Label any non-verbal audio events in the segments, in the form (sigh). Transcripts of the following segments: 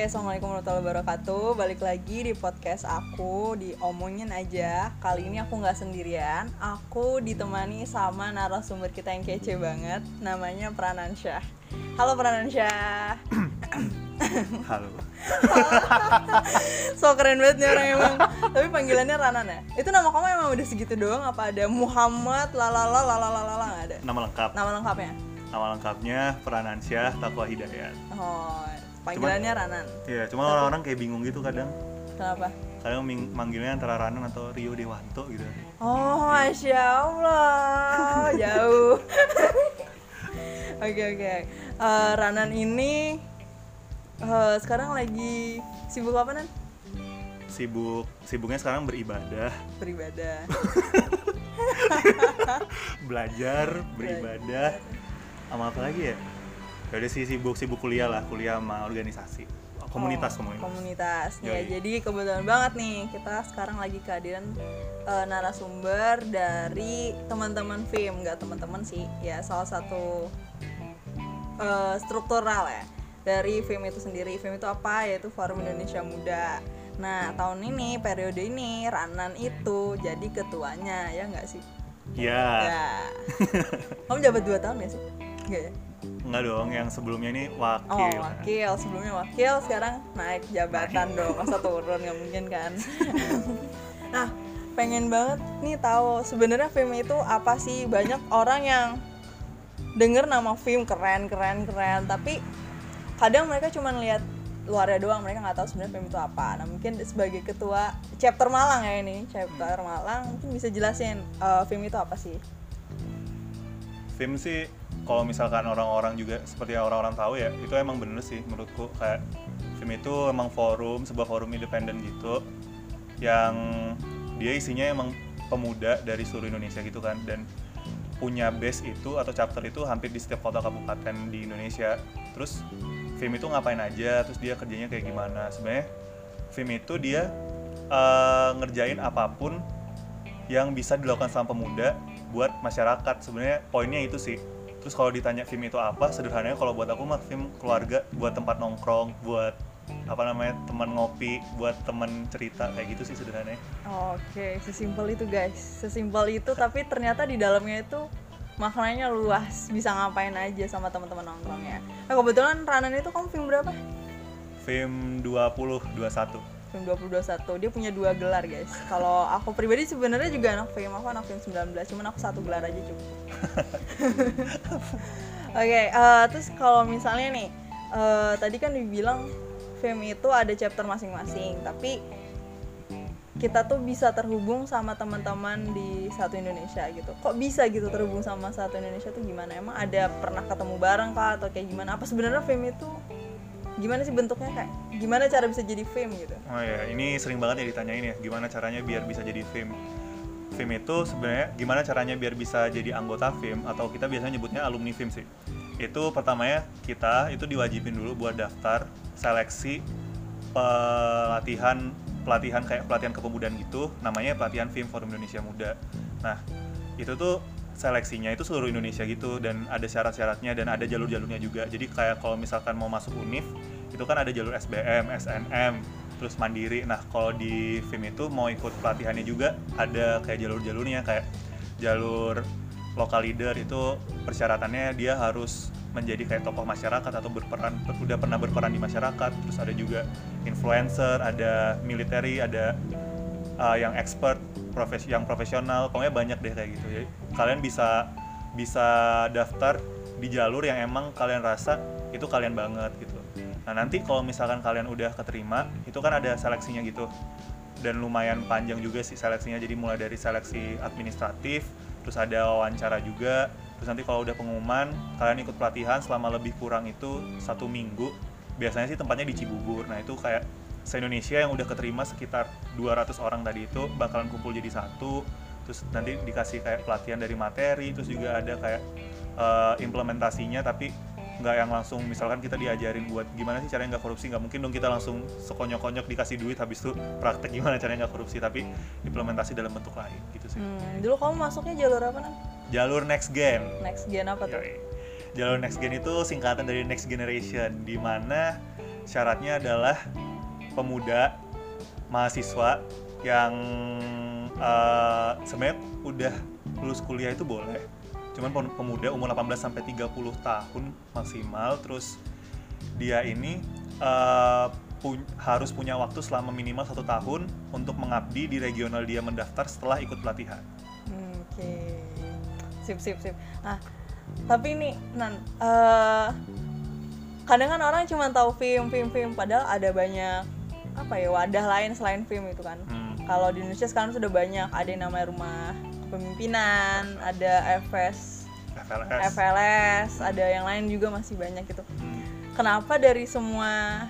Oke, assalamualaikum warahmatullahi wabarakatuh. Balik lagi di podcast aku di omongin aja. Kali ini aku nggak sendirian. Aku ditemani sama narasumber kita yang kece banget. Namanya Pranansyah. Halo Pranansyah. (coughs) Halo. (coughs) so keren banget nih orang emang. Tapi panggilannya Ranan ya. Itu nama kamu emang udah segitu doang? Apa ada Muhammad lalala lalala nggak ada? Nama lengkap. Nama lengkapnya? Nama lengkapnya Pranansyah Takwa Hidayat. Oh, panggilannya Ranan. Iya, cuma orang-orang kayak bingung gitu kadang. Kenapa? Kadang manggilnya antara Ranan atau Rio Dewanto gitu. Oh, masya Allah, (laughs) jauh. (laughs) Oke oke. Eh, Ranan ini eh, sekarang lagi sibuk apa nan? Sibuk sibuknya sekarang beribadah, Beribadah. (laughs) belajar, beribadah. Sama apa lagi ya? Ya udah sih sibuk-sibuk kuliah lah, kuliah sama organisasi. Komunitas, Oh, komunitas. Komunitas. Ya, Yoi. jadi kebetulan banget nih kita sekarang lagi kehadiran eh, narasumber dari teman-teman film, nggak teman-teman sih, ya salah satu eh, struktural ya dari film itu sendiri. Film itu apa? Yaitu Forum Indonesia Muda. Nah, tahun ini periode ini Ranan itu jadi ketuanya, ya nggak sih? Iya. Ya. (laughs) Kamu jabat dua tahun ya sih? Ya? Enggak dong, yang sebelumnya ini wakil. Oh wakil, sebelumnya wakil, sekarang naik jabatan dong, masa turun nggak mungkin kan? (laughs) nah, pengen banget nih tahu sebenarnya film itu apa sih? Banyak orang yang denger nama film keren, keren, keren, tapi kadang mereka cuma lihat luarnya doang, mereka nggak tahu sebenarnya film itu apa. Nah mungkin sebagai ketua chapter Malang ya ini, chapter Malang mungkin bisa jelasin eh, film itu apa sih? Film sih kalau misalkan orang-orang juga seperti orang-orang tahu ya itu emang bener sih menurutku. Kayak film itu emang forum sebuah forum independen gitu yang dia isinya emang pemuda dari seluruh Indonesia gitu kan dan punya base itu atau chapter itu hampir di setiap kota kabupaten di Indonesia. Terus film itu ngapain aja terus dia kerjanya kayak gimana. Sebenarnya film itu dia eh, ngerjain apa pun yang bisa dilakukan sama pemuda buat masyarakat sebenarnya poinnya itu sih terus kalau ditanya film itu apa sederhananya kalau buat aku mah film keluarga buat tempat nongkrong buat apa namanya teman ngopi buat teman cerita kayak gitu sih sederhananya Oke, sesimpel itu guys. Sesimpel itu tapi ternyata di dalamnya itu maknanya luas, bisa ngapain aja sama teman-teman nongkrongnya. Nah, kebetulan Ranan itu kamu film berapa? film 2021 Film 2021. Dia punya dua gelar, guys. Kalau aku pribadi sebenarnya juga anak film, aku anak film 19, cuman aku satu gelar aja cukup. (laughs) Oke, eh, terus kalau misalnya nih, eh, tadi kan dibilang film itu ada chapter masing-masing, tapi kita tuh bisa terhubung sama teman-teman di satu Indonesia gitu. Kok bisa gitu terhubung sama satu Indonesia tuh gimana? Emang ada pernah ketemu bareng kah atau kayak gimana? Apa sebenarnya film itu gimana sih bentuknya kayak gimana cara bisa jadi film gitu? oh ya ini sering banget ya ditanyain ya gimana caranya biar bisa jadi film film itu sebenarnya gimana caranya biar bisa jadi anggota film atau kita biasanya nyebutnya alumni film sih. Itu pertamanya kita itu diwajibin dulu buat daftar seleksi pelatihan pelatihan kayak pelatihan kepemudaan gitu. Namanya pelatihan film forum Indonesia Muda. Nah itu tuh seleksinya itu seluruh Indonesia gitu dan ada syarat-syaratnya dan ada jalur-jalurnya juga jadi kayak kalau misalkan mau masuk univ itu kan ada jalur SBM, SNM, terus mandiri. Nah kalau di film itu mau ikut pelatihannya juga ada kayak jalur-jalurnya kayak jalur lokal leader itu persyaratannya dia harus menjadi kayak tokoh masyarakat atau berperan udah pernah berperan di masyarakat terus ada juga influencer ada military ada uh, yang expert profes yang profesional pokoknya banyak deh kayak gitu. Jadi kalian bisa bisa daftar di jalur yang emang kalian rasa itu kalian banget gitu. Nah nanti kalau misalkan kalian udah keterima itu kan ada seleksinya gitu. Dan lumayan panjang juga sih seleksinya. Jadi mulai dari seleksi administratif terus ada wawancara juga. Terus nanti kalau udah pengumuman kalian ikut pelatihan selama lebih kurang itu satu minggu. Biasanya sih tempatnya di Cibubur. Nah itu kayak se-Indonesia yang udah keterima sekitar 200 orang tadi itu bakalan kumpul jadi satu terus nanti dikasih kayak pelatihan dari materi terus juga ada kayak eh, implementasinya tapi nggak yang langsung misalkan kita diajarin buat gimana sih caranya nggak korupsi nggak mungkin dong kita langsung sekonyok-konyok dikasih duit habis itu praktek gimana caranya nggak korupsi tapi implementasi dalam bentuk lain gitu sih Hmm, dulu kamu masuknya jalur apa nan? jalur next gen Next gen apa tuh? Yoi. jalur next gen itu singkatan dari next generation di mana syaratnya adalah pemuda mahasiswa yang uh, sebenarnya udah lulus kuliah itu boleh. Cuman pem- pemuda umur 18 sampai 30 tahun maksimal terus dia ini uh, pun- harus punya waktu selama minimal satu tahun untuk mengabdi di regional dia mendaftar setelah ikut pelatihan. Oke, sip sip sip. Nah, tapi nih, nan, eh, kadang kan orang cuma tahu film film film, padahal ada banyak apa ya wadah lain selain film itu kan. Hmm. Kalau di Indonesia sekarang sudah banyak, ada yang namanya rumah kepemimpinan, ada FS, FLS FLS, ada yang lain juga masih banyak gitu. Hmm. Kenapa dari semua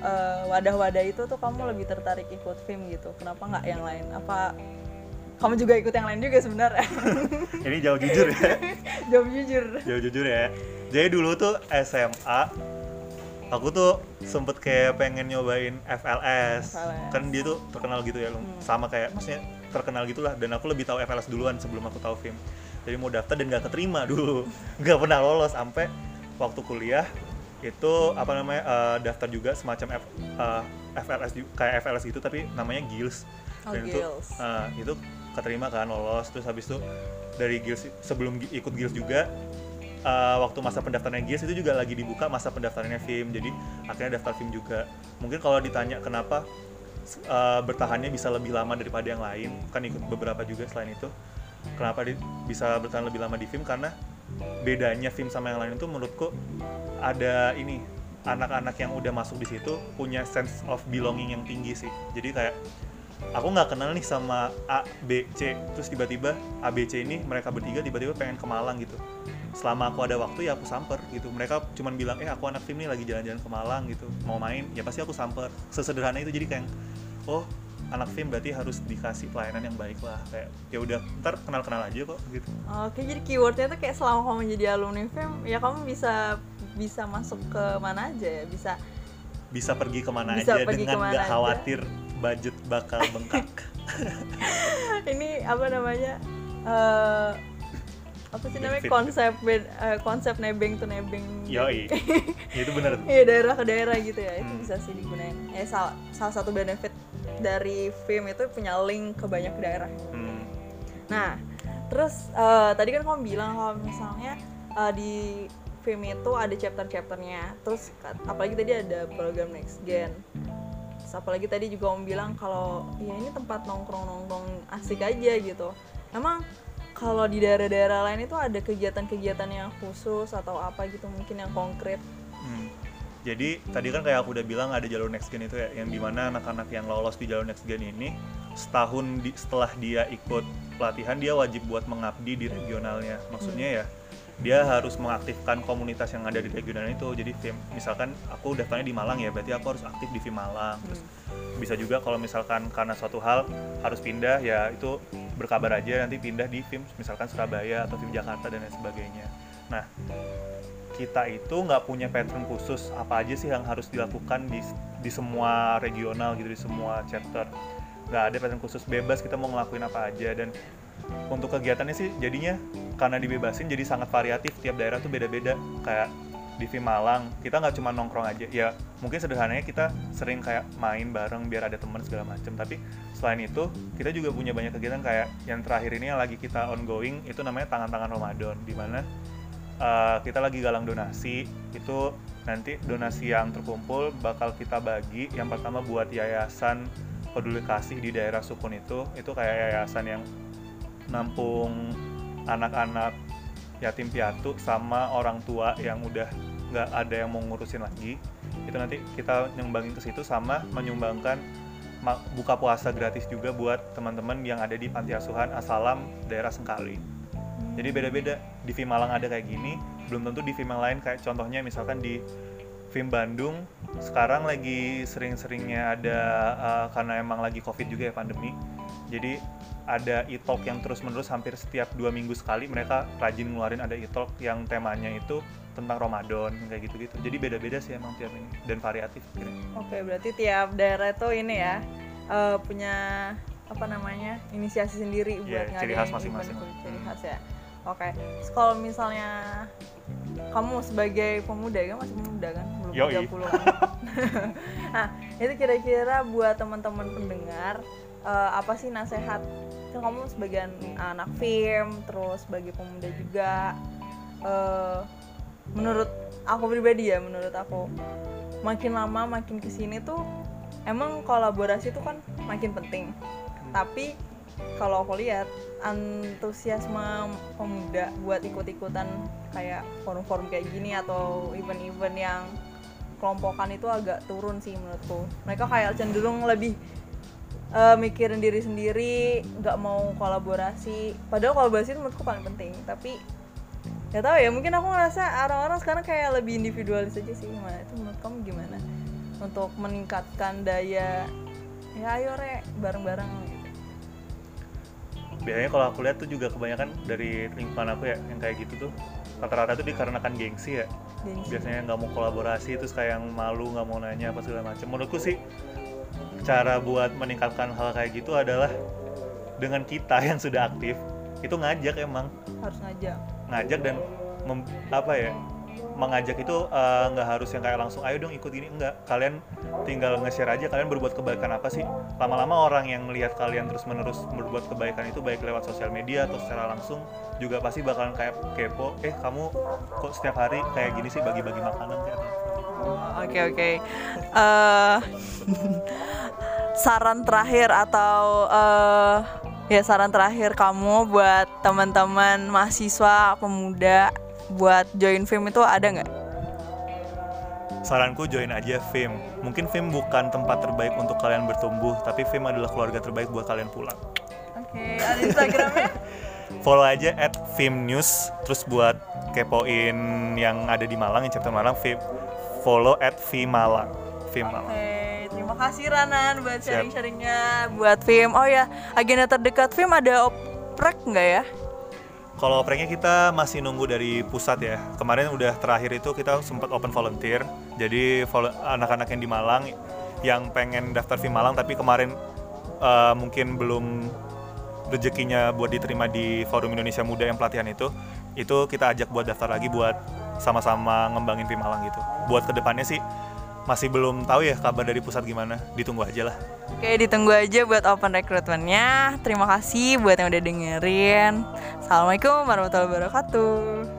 eh, wadah-wadah itu tuh kamu lebih tertarik ikut film gitu? Kenapa nggak yang lain? Apa kamu juga ikut yang lain juga sebenarnya? (laughs) ini jauh jujur ya Jawab jujur. jauh jujur ya jadi dulu tuh SMA aku tuh sempet kayak pengen nyobain FLS, FLS. kan dia tuh terkenal gitu ya Lung. sama kayak maksudnya terkenal gitulah. Dan aku lebih tahu FLS duluan sebelum aku tahu film jadi mau daftar dan gak keterima (laughs) dulu. Gak pernah lolos. Sampai waktu kuliah itu apa namanya eh, daftar juga semacam F, eh, FLS kayak FLS gitu tapi namanya GILS. Oh, dan itu eh, itu keterima kan lolos. Terus habis itu dari GILS sebelum ikut GILS juga uh, waktu masa pendaftarannya GILS itu juga lagi dibuka masa pendaftarannya film jadi akhirnya daftar film juga. Mungkin kalau ditanya kenapa uh, bertahannya bisa lebih lama daripada yang lain kan ikut beberapa juga selain itu kenapa di- bisa bertahan lebih lama di film karena bedanya film sama yang lain itu menurutku ada ini anak-anak yang udah masuk di situ punya sense of belonging yang tinggi sih. Jadi kayak aku nggak kenal nih sama A, B, C. Terus tiba-tiba A, B, C ini mereka bertiga tiba-tiba pengen ke Malang gitu selama aku ada waktu ya aku samper gitu. Mereka cuman bilang eh aku anak film nih lagi jalan-jalan ke Malang gitu. Mau main? Ya pasti aku samper. Sesederhana itu jadi kayak oh anak film berarti harus dikasih pelayanan yang baik lah. Kayak ya udah ntar kenal-kenal aja kok gitu. Oke, jadi keywordnya tuh kayak selama kamu jadi alumni film, ya kamu bisa bisa masuk ke mana aja ya, bisa bisa pergi ke mana Bisa aja pergi dengan nggak aja. khawatir budget bakal bengkak. (laughs) Ini apa namanya eh apa sih namanya konsep bed- eh, konsep nebeng tuh nebeng yoi (laughs) itu bener Iya daerah ke daerah gitu ya itu Hmm. bisa sih digunain. Ya salah, salah satu benefit dari film itu punya link ke banyak daerah. hmm. Nah, terus eh, tadi kan kamu bilang kalau misalnya eh, di film itu ada chapter-chapternya. Terus apalagi tadi ada program next gen. Terus apalagi tadi juga kamu bilang kalau ya ini tempat nongkrong-nongkrong asik aja gitu. Emang kalau di daerah-daerah lain itu ada kegiatan-kegiatan yang khusus atau apa gitu mungkin yang konkret? Hmm. Jadi tadi kan kayak aku udah bilang ada jalur next gen itu ya, yang di mana anak-anak yang lolos di jalur next gen ini setahun di- setelah dia ikut pelatihan dia wajib buat mengabdi di regionalnya. Maksudnya ya dia harus mengaktifkan komunitas yang ada di regional itu. Jadi misalkan aku daftarnya di Malang ya, berarti aku harus aktif di film Malang. Terus bisa juga kalau misalkan karena suatu hal harus pindah ya itu berkabar aja nanti pindah di film misalkan Surabaya atau film Jakarta dan lain sebagainya. Nah kita itu nggak punya pattern khusus apa aja sih yang harus dilakukan di di semua regional gitu di semua chapter. Nggak ada pattern khusus bebas kita mau ngelakuin apa aja. Dan untuk kegiatannya sih jadinya karena dibebasin jadi sangat variatif. Tiap daerah tuh beda-beda. Kayak di Malang kita nggak cuma nongkrong aja. Ya mungkin sederhananya kita sering kayak main bareng biar ada teman segala macam tapi selain itu kita juga punya banyak kegiatan kayak yang terakhir ini yang lagi kita ongoing itu namanya tangan-tangan Ramadan. Di mana uh, kita lagi galang donasi. Itu nanti donasi yang terkumpul bakal kita bagi. Yang pertama buat yayasan peduli kasih di daerah Sukun itu. Itu kayak yayasan yang nampung anak-anak yatim piatu sama orang tua yang udah nggak ada yang mau ngurusin lagi itu nanti kita nyumbangin ke situ sama menyumbangkan buka puasa gratis juga buat teman-teman yang ada di panti asuhan Asalam daerah Sengkali. Jadi beda-beda di film Malang ada kayak gini belum tentu di film yang lain kayak contohnya misalkan di film Bandung sekarang lagi sering-seringnya ada uh, karena emang lagi covid juga ya pandemi jadi ada e-talk yang terus-menerus hampir setiap dua minggu sekali mereka rajin ngeluarin ada e-talk yang temanya itu tentang Ramadan kayak gitu-gitu jadi beda-beda sih emang tiap ini dan variatif Oke, berarti tiap daerah itu ini ya eh, punya apa namanya inisiasi sendiri Iya, buat ciri ngadain khas masing-masing. ciri khas ya. Oke, Terus kalau misalnya kamu sebagai pemuda kan masih pemuda kan belum Yoi. 30 kan (laughs) nah itu kira-kira buat teman-teman pendengar eh, apa sih nasehat. Kan kamu sebagai anak film terus sebagai pemuda juga. Eh, menurut aku pribadi ya menurut aku makin lama makin ke sini tuh emang kolaborasi tuh kan makin penting. Tapi kalau aku lihat antusiasme pemuda buat ikut-ikutan kayak forum-forum kayak gini atau event-event yang kelompokan itu agak turun sih menurutku. Mereka kayak cenderung lebih eh, mikirin diri sendiri nggak mau kolaborasi. Padahal kolaborasi itu menurutku paling penting tapi nggak tahu ya mungkin aku ngerasa orang-orang sekarang kayak lebih individualis aja sih. Gimana? Itu menurut kamu gimana? Untuk meningkatkan daya ya ayo re bareng-bareng gitu. biasanya kalau aku lihat tuh juga kebanyakan dari lingkungan aku ya yang kayak gitu tuh rata-rata tuh dikarenakan gengsi ya. Gengsi. biasanya nggak mau kolaborasi terus kayak yang malu nggak mau nanya apa segala macam. Menurutku sih cara buat meningkatkan hal kayak gitu adalah dengan kita yang sudah aktif. Itu ngajak emang. Harus ngajak. Ngajak dan mem- apa ya mengajak itu eh, nggak harus yang kayak langsung ayo dong ikut ini. Enggak kalian tinggal nge-share aja kalian berbuat kebaikan apa sih? Lama-lama orang yang melihat kalian terus menerus berbuat kebaikan itu baik lewat sosial media atau secara langsung juga pasti bakalan kayak kepo eh kamu kok setiap hari kayak gini sih bagi-bagi makanan kayak apa?" Oke oke. Eh, (laughs) saran terakhir atau eh, ya saran terakhir kamu buat teman-teman mahasiswa pemuda buat join film itu ada nggak? saranku join aja film mungkin film bukan tempat terbaik untuk kalian bertumbuh tapi film adalah keluarga terbaik buat kalian pulang. Oke, ada Instagramnya? (laughs) follow aja at film news. Terus buat kepoin yang ada di Malang yang chapter Malang film follow at Malang. Film Malang Oke, terima kasih Ranan buat sharing-sharingnya buat film. Oh ya, agenda terdekat film ada oprek nggak ya? Kalau opreknya kita masih nunggu dari pusat ya. Kemarin udah terakhir itu kita sempat open volunteer. Jadi anak-anak yang di Malang yang pengen daftar film Malang tapi kemarin eh, mungkin belum rezekinya buat diterima di Forum Indonesia Muda yang pelatihan itu, itu kita ajak buat daftar lagi buat sama-sama ngembangin film Malang gitu. Buat ke depannya sih masih belum tahu ya kabar dari pusat gimana. Ditunggu aja lah. Oke, ditunggu aja buat open recruitmentnya. Terima kasih buat yang udah dengerin. Assalamualaikum warahmatullahi wabarakatuh.